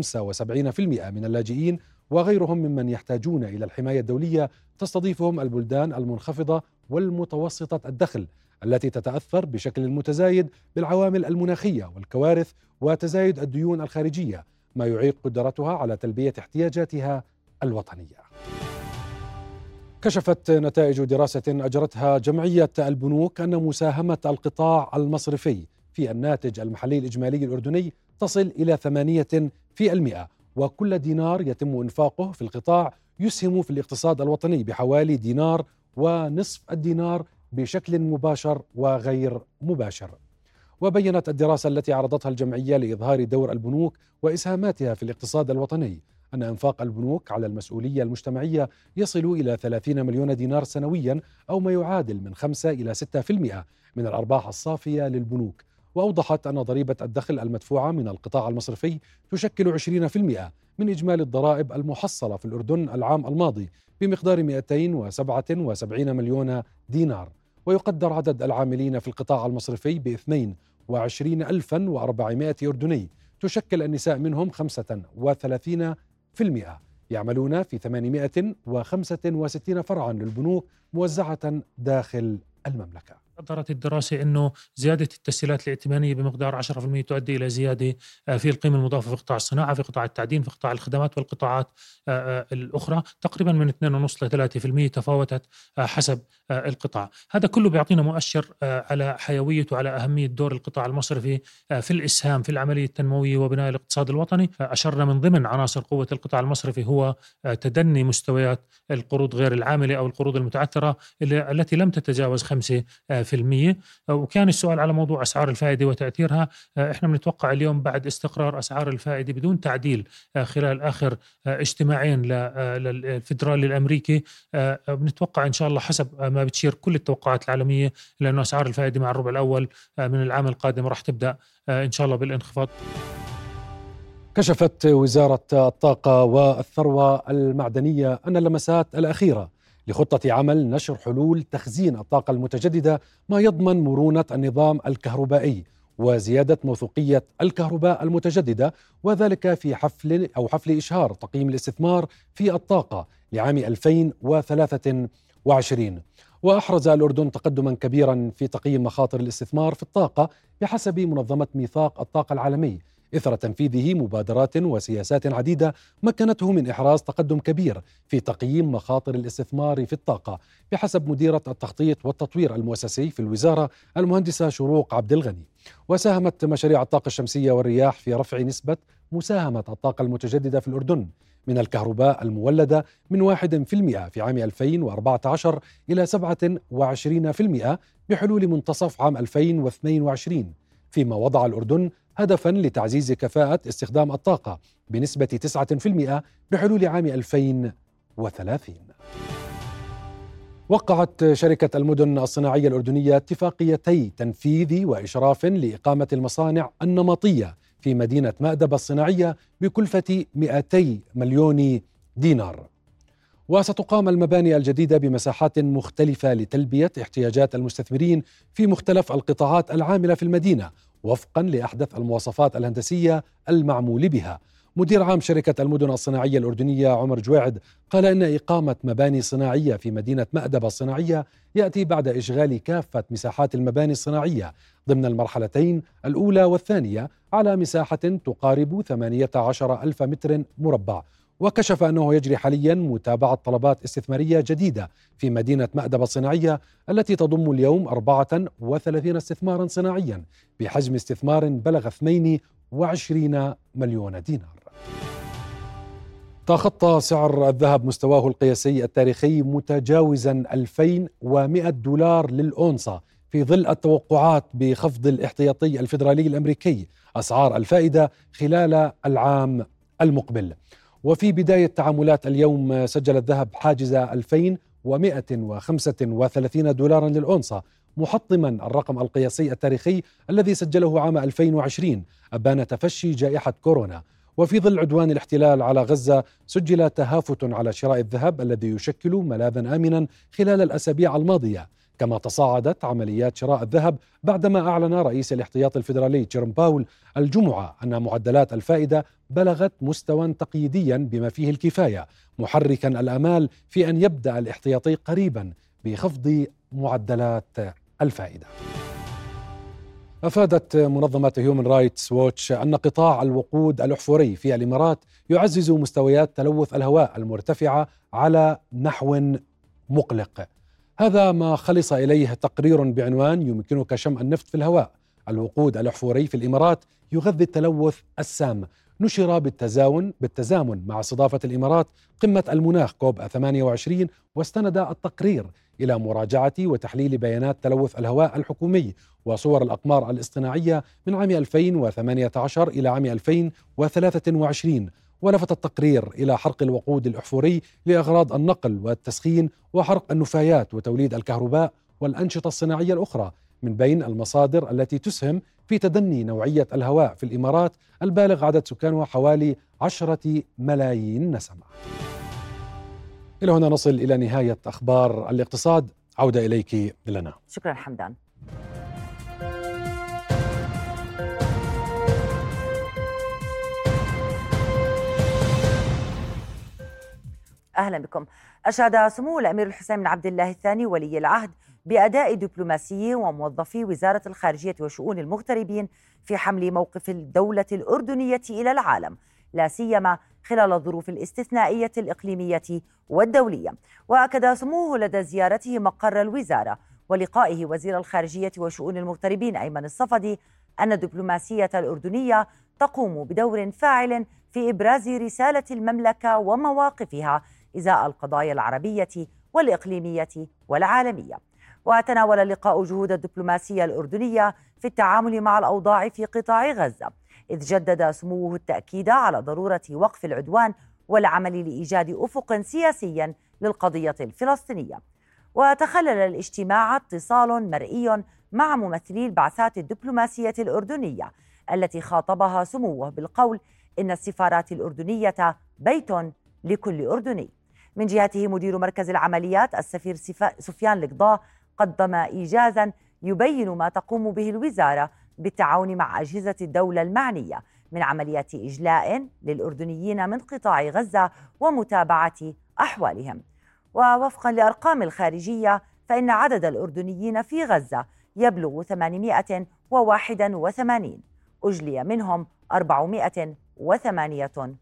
من اللاجئين وغيرهم ممن يحتاجون إلى الحماية الدولية تستضيفهم البلدان المنخفضة والمتوسطة الدخل التي تتأثر بشكل متزايد بالعوامل المناخية والكوارث وتزايد الديون الخارجية ما يعيق قدرتها على تلبية احتياجاتها الوطنية. كشفت نتائج دراسة أجرتها جمعية البنوك أن مساهمة القطاع المصرفي في الناتج المحلي الإجمالي الأردني تصل في المئة وكل دينار يتم إنفاقه في القطاع يسهم في الاقتصاد الوطني بحوالي دينار ونصف الدينار بشكل مباشر وغير مباشر. وبينت الدراسة التي عرضتها الجمعية لإظهار دور البنوك وإسهاماتها في الاقتصاد الوطني أن إنفاق البنوك على المسؤولية المجتمعية يصل إلى 30 مليون دينار سنويا أو ما يعادل من 5 إلى 6% من الأرباح الصافية للبنوك. وأوضحت أن ضريبة الدخل المدفوعة من القطاع المصرفي تشكل 20% من إجمالي الضرائب المحصلة في الأردن العام الماضي بمقدار 277 مليون دينار. ويقدر عدد العاملين في القطاع المصرفي ب 22400 أردني. تشكل النساء منهم 35% يعملون في 865 فرعا للبنوك موزعة داخل المملكة. قدرت الدراسة أنه زيادة التسهيلات الائتمانية بمقدار 10% تؤدي إلى زيادة آه، في القيمة المضافة في قطاع الصناعة في قطاع التعدين في قطاع الخدمات والقطاعات آه، آه، الأخرى. تقريبا من 2.5 ل 3% تفاوتت حسب القطاع. هذا كله بيعطينا مؤشر على حيوية وعلى أهمية دور القطاع المصرفي في الإسهام في العملية التنموية وبناء الاقتصاد الوطني. أشرنا من ضمن عناصر قوة القطاع المصرفي هو تدني مستويات القروض غير العاملة أو القروض المتعثرة التي لم تتجاوز 5% وكان السؤال على موضوع أسعار الفائدة وتأثيرها. إحنا بنتوقع اليوم بعد استقرار أسعار الفائدة بدون تعديل خلال آخر اجتماعين للفدرالي الأمريكي. بنتوقع إن شاء الله حسب ما بتشير كل التوقعات العالمية لأنه أسعار الفائدة مع الربع الأول من العام القادم راح تبدأ إن شاء الله بالانخفاض. كشفت وزارة الطاقة والثروة المعدنية أن اللمسات الأخيرة لخطة عمل نشر حلول تخزين الطاقة المتجددة ما يضمن مرونة النظام الكهربائي وزيادة موثوقية الكهرباء المتجددة وذلك في حفل أو حفل إشهار تقييم الاستثمار في الطاقة لعام 2023 وأحرز الأردن تقدما كبيرا في تقييم مخاطر الاستثمار في الطاقة بحسب منظمة ميثاق الطاقة العالمي. إثر تنفيذه مبادرات وسياسات عديدة مكنته من إحراز تقدم كبير في تقييم مخاطر الاستثمار في الطاقة بحسب مديرة التخطيط والتطوير المؤسسي في الوزارة المهندسة شروق عبد الغني. وساهمت مشاريع الطاقة الشمسية والرياح في رفع نسبة مساهمة الطاقة المتجددة في الأردن من الكهرباء المولدة من 1% في عام 2014 إلى 27% بحلول منتصف عام 2022 فيما وضع الأردن هدفا لتعزيز كفاءة استخدام الطاقة بنسبة 9% بحلول عام 2030 وقعت شركة المدن الصناعية الأردنية اتفاقيتي تنفيذ وإشراف لإقامة المصانع النمطية في مدينة مأدبة الصناعية بكلفة 200 مليون دينار. وستقام المباني الجديدة بمساحات مختلفة لتلبية احتياجات المستثمرين في مختلف القطاعات العاملة في المدينة وفقا لأحدث المواصفات الهندسية المعمول بها. مدير عام شركة المدن الصناعية الأردنية عمر جويعد قال إن إقامة مباني صناعية في مدينة مأدبة الصناعية يأتي بعد إشغال كافة مساحات المباني الصناعية ضمن المرحلتين الأولى والثانية على مساحة تقارب 18 ألف متر مربع. وكشف أنه يجري حاليا متابعة طلبات استثمارية جديدة في مدينة مأدبة الصناعية التي تضم اليوم 34 استثمارا صناعيا بحجم استثمار بلغ 22 مليون دينار. تخطى سعر الذهب مستواه القياسي التاريخي متجاوزا 2100 دولار للأونصة في ظل التوقعات بخفض الاحتياطي الفيدرالي الأمريكي أسعار الفائدة خلال العام المقبل. وفي بداية تعاملات اليوم سجل الذهب حاجز 2135 دولارا للأونصة محطما الرقم القياسي التاريخي الذي سجله عام 2020 أبان تفشي جائحة كورونا. وفي ظل عدوان الاحتلال على غزة سجل تهافت على شراء الذهب الذي يشكل ملاذا آمنا خلال الأسابيع الماضية. كما تصاعدت عمليات شراء الذهب بعدما أعلن رئيس الاحتياط الفيدرالي جيرم باول الجمعة أن معدلات الفائدة بلغت مستوى تقييديا بما فيه الكفاية محركا الآمال في أن يبدأ الاحتياطي قريبا بخفض معدلات الفائدة. أفادت منظمة هيومن رايتس ووتش أن قطاع الوقود الأحفوري في الإمارات يعزز مستويات تلوث الهواء المرتفعة على نحو مقلق. هذا ما خلص إليه تقرير بعنوان يمكنك شم النفط في الهواء. الوقود الأحفوري في الإمارات يغذي التلوث السام. نشر بالتزاون بالتزامن مع استضافة الإمارات قمة المناخ كوب 28 واستند التقرير إلى مراجعة وتحليل بيانات تلوث الهواء الحكومي وصور الأقمار الاصطناعية من عام 2018 إلى عام 2023 ولفت التقرير إلى حرق الوقود الأحفوري لأغراض النقل والتسخين وحرق النفايات وتوليد الكهرباء والأنشطة الصناعية الأخرى من بين المصادر التي تسهم في تدني نوعية الهواء في الإمارات البالغ عدد سكانها حوالي عشرة ملايين نسمة. إلى هنا نصل إلى نهاية أخبار الاقتصاد. عودة إليك لنا. شكرا حمدان. أهلا بكم. أشاد سمو الأمير الحسين بن عبد الله الثاني ولي العهد بأداء دبلوماسي وموظفي وزارة الخارجية وشؤون المغتربين في حمل موقف الدولة الأردنية إلى العالم، لا سيما خلال الظروف الاستثنائية الإقليمية والدولية. وأكد سموه لدى زيارته مقر الوزارة ولقائه وزير الخارجية وشؤون المغتربين أيمن الصفدي أن الدبلوماسية الأردنية تقوم بدور فاعل في إبراز رسالة المملكة ومواقفها إزاء القضايا العربية والإقليمية والعالمية. وتناول اللقاء جهود الدبلوماسية الأردنية في التعامل مع الأوضاع في قطاع غزة إذ جدد سموه التأكيد على ضرورة وقف العدوان والعمل لإيجاد أفق سياسي للقضية الفلسطينية وتخلل الاجتماع اتصال مرئي مع ممثلي البعثات الدبلوماسية الأردنية التي خاطبها سموه بالقول إن السفارات الأردنية بيت لكل أردني من جهته مدير مركز العمليات السفير سفيان القضاء قدم إيجازا يبين ما تقوم به الوزارة بالتعاون مع أجهزة الدولة المعنية من عمليات إجلاء للأردنيين من قطاع غزة ومتابعة أحوالهم. ووفقا لأرقام الخارجية فإن عدد الأردنيين في غزة يبلغ 881 أجلي منهم 458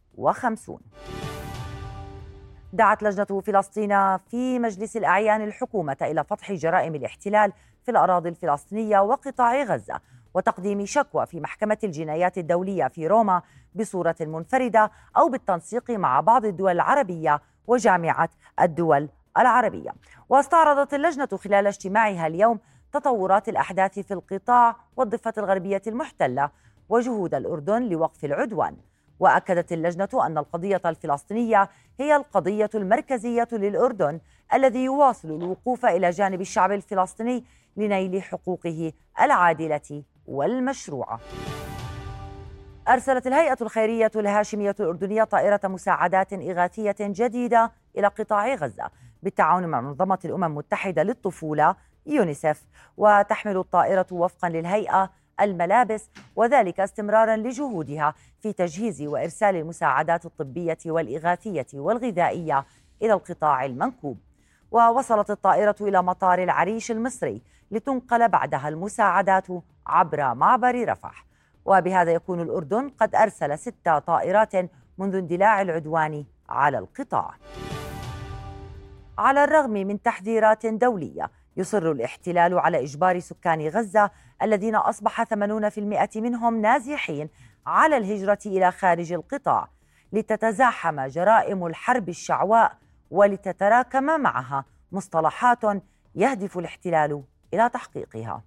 دعت لجنة فلسطين في مجلس الأعيان الحكومة إلى فتح جرائم الاحتلال في الأراضي الفلسطينية وقطاع غزة وتقديم شكوى في محكمة الجنايات الدولية في روما بصورة منفردة أو بالتنسيق مع بعض الدول العربية وجامعة الدول العربية. واستعرضت اللجنة خلال اجتماعها اليوم تطورات الأحداث في القطاع والضفة الغربية المحتلة وجهود الأردن لوقف العدوان. وأكدت اللجنة أن القضية الفلسطينية هي القضية المركزية للأردن الذي يواصل الوقوف إلى جانب الشعب الفلسطيني لنيل حقوقه العادلة والمشروعة. أرسلت الهيئة الخيرية الهاشمية الأردنية طائرة مساعدات إغاثية جديدة إلى قطاع غزة بالتعاون مع منظمة الأمم المتحدة للطفولة يونيسف. وتحمل الطائرة وفقا للهيئة الملابس وذلك استمرارا لجهودها في تجهيز وإرسال المساعدات الطبية والإغاثية والغذائية إلى القطاع المنكوب. ووصلت الطائرة إلى مطار العريش المصري لتنقل بعدها المساعدات عبر معبر رفح. وبهذا يكون الأردن قد أرسل ست طائرات منذ اندلاع العدوان على القطاع. على الرغم من تحذيرات دولية يصر الاحتلال على إجبار سكان غزة الذين أصبح 80% منهم نازحين على الهجرة إلى خارج القطاع لتتزاحم جرائم الحرب الشعواء ولتتراكم معها مصطلحات يهدف الاحتلال إلى تحقيقها.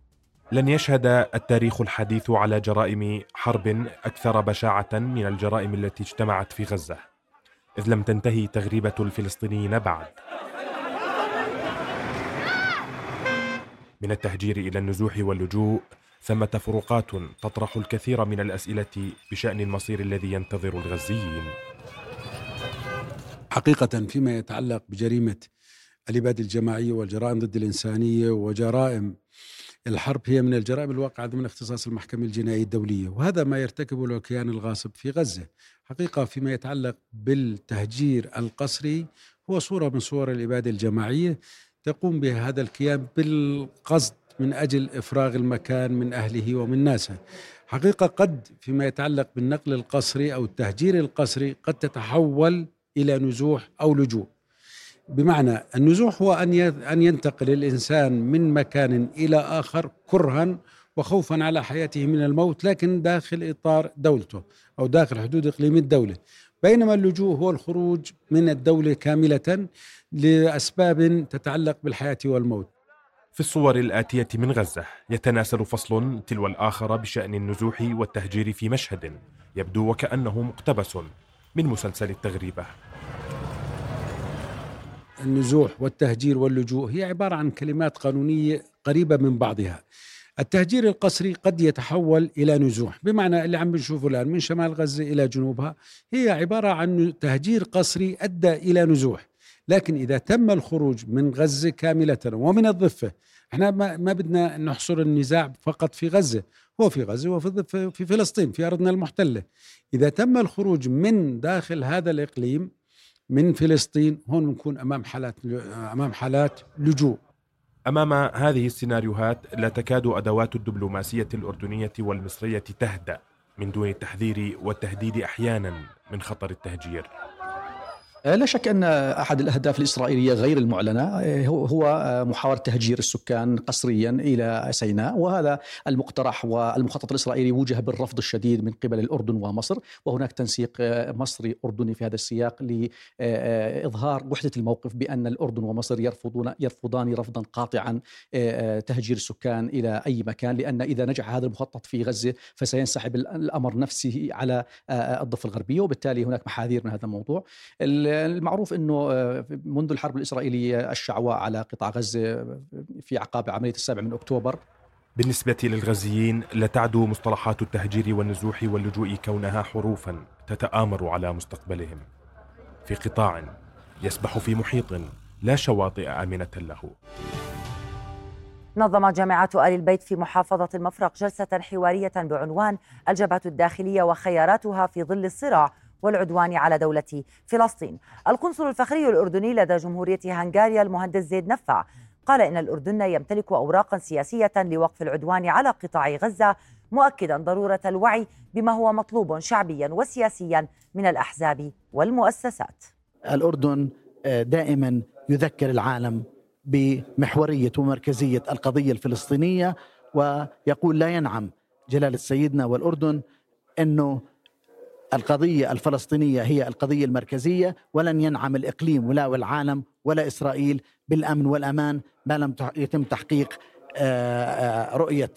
لن يشهد التاريخ الحديث على جرائم حرب أكثر بشاعة من الجرائم التي اجتمعت في غزة إذ لم تنتهي تغريبة الفلسطينيين بعد. من التهجير إلى النزوح واللجوء ثمة فروقات تطرح الكثير من الأسئلة بشأن المصير الذي ينتظر الغزيين. حقيقة فيما يتعلق بجريمة الإبادة الجماعية والجرائم ضد الإنسانية وجرائم الحرب هي من الجرائم الواقعة ضمن اختصاص المحكمة الجنائية الدولية وهذا ما يرتكبه الكيان الغاصب في غزة. حقيقة فيما يتعلق بالتهجير القسري هو صورة من صور الإبادة الجماعية تقوم بها هذا الكيان بالقصد من أجل إفراغ المكان من أهله ومن ناسه. حقيقة قد فيما يتعلق بالنقل القسري أو التهجير القسري قد تتحول إلى نزوح أو لجوء. بمعنى النزوح هو أن أن ينتقل الإنسان من مكان إلى آخر كرها وخوفا على حياته من الموت لكن داخل إطار دولته أو داخل حدود إقليم الدولة. بينما اللجوء هو الخروج من الدولة كاملة لأسباب تتعلق بالحياة والموت. في الصور الآتية من غزة يتناسل فصل تلو الآخر بشأن النزوح والتهجير في مشهد يبدو وكأنه مقتبس من مسلسل التغريبة. النزوح والتهجير واللجوء هي عبارة عن كلمات قانونية قريبة من بعضها. التهجير القسري قد يتحول إلى نزوح بمعنى اللي عم بنشوفه الآن من شمال غزة إلى جنوبها هي عبارة عن تهجير قسري أدى إلى نزوح. لكن إذا تم الخروج من غزة كاملة ومن الضفة إحنا ما, ما بدنا نحصر النزاع فقط في غزة هو في غزة وفي الضفة في فلسطين في أرضنا المحتلة. إذا تم الخروج من داخل هذا الإقليم من فلسطين هون بنكون أمام حالات أمام حالات لجوء. أمام هذه السيناريوهات لا تكاد أدوات الدبلوماسية الأردنية والمصرية تهدأ من دون التحذير والتهديد أحيانا من خطر التهجير. لا شك أن أحد الأهداف الإسرائيلية غير المعلنة هو محاوله تهجير السكان قسريا إلى سيناء وهذا المقترح والمخطط الإسرائيلي وجه بالرفض الشديد من قبل الأردن ومصر وهناك تنسيق مصري أردني في هذا السياق لاظهار وحدة الموقف بأن الأردن ومصر يرفضون يرفضان رفضا قاطعا تهجير السكان إلى أي مكان لأن إذا نجح هذا المخطط في غزة فسينسحب الأمر نفسه على الضفة الغربية وبالتالي هناك محاذير من هذا الموضوع. المعروف إنه منذ الحرب الإسرائيلية الشعواء على قطاع غزة في اعقاب عملية السابع من أكتوبر. بالنسبة للغزيين لا تعدو مصطلحات التهجير والنزوح واللجوء كونها حروفا تتآمر على مستقبلهم. في قطاع يسبح في محيط لا شواطئ آمنة له. نظمت جامعة آل البيت في محافظة المفرق جلسة حوارية بعنوان الجبهة الداخلية وخياراتها في ظل الصراع والعدوان على دولة فلسطين. القنصل الفخري الأردني لدى جمهورية هنغاريا المهندس زيد نفع قال إن الأردن يمتلك أوراقا سياسية لوقف العدوان على قطاع غزة مؤكدا ضرورة الوعي بما هو مطلوب شعبيا وسياسيا من الأحزاب والمؤسسات. الأردن دائما يذكر العالم بمحورية ومركزية القضية الفلسطينية ويقول لا ينعم جلالة سيدنا والأردن أنه القضية الفلسطينية هي القضية المركزية ولن ينعم الإقليم ولا والعالم ولا إسرائيل بالأمن والأمان ما لم يتم تحقيق رؤية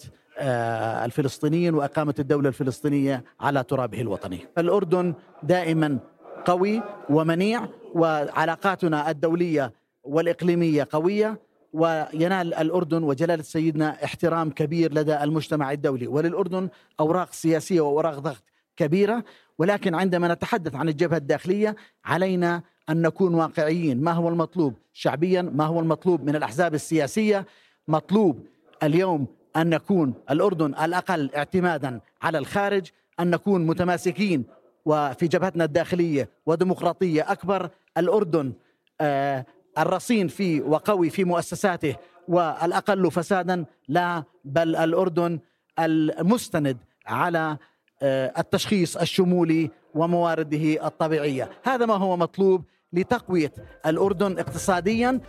الفلسطينيين وإقامة الدولة الفلسطينية على ترابه الوطني. الأردن دائما قوي ومنيع وعلاقاتنا الدولية والإقليمية قوية وينال الأردن وجلالة سيدنا احترام كبير لدى المجتمع الدولي. وللأردن أوراق سياسية وأوراق ضغط كبيرة ولكن عندما نتحدث عن الجبهة الداخلية علينا أن نكون واقعيين. ما هو المطلوب؟ شعبيا ما هو المطلوب من الأحزاب السياسية؟ مطلوب اليوم أن نكون الأردن الأقل اعتمادا على الخارج أن نكون متماسكين وفي جبهتنا الداخلية وديمقراطية أكبر. الأردن آه الرصين فيه وقوي في مؤسساته والأقل فسادا. لا بل الأردن المستند على التشخيص الشمولي وموارده الطبيعية، هذا ما هو مطلوب لتقوية الأردن اقتصاديا.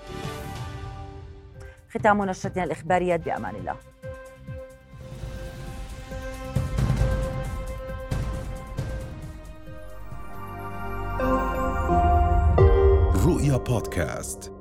ختام نشرتنا الإخبارية بأمان الله. رؤيا بودكاست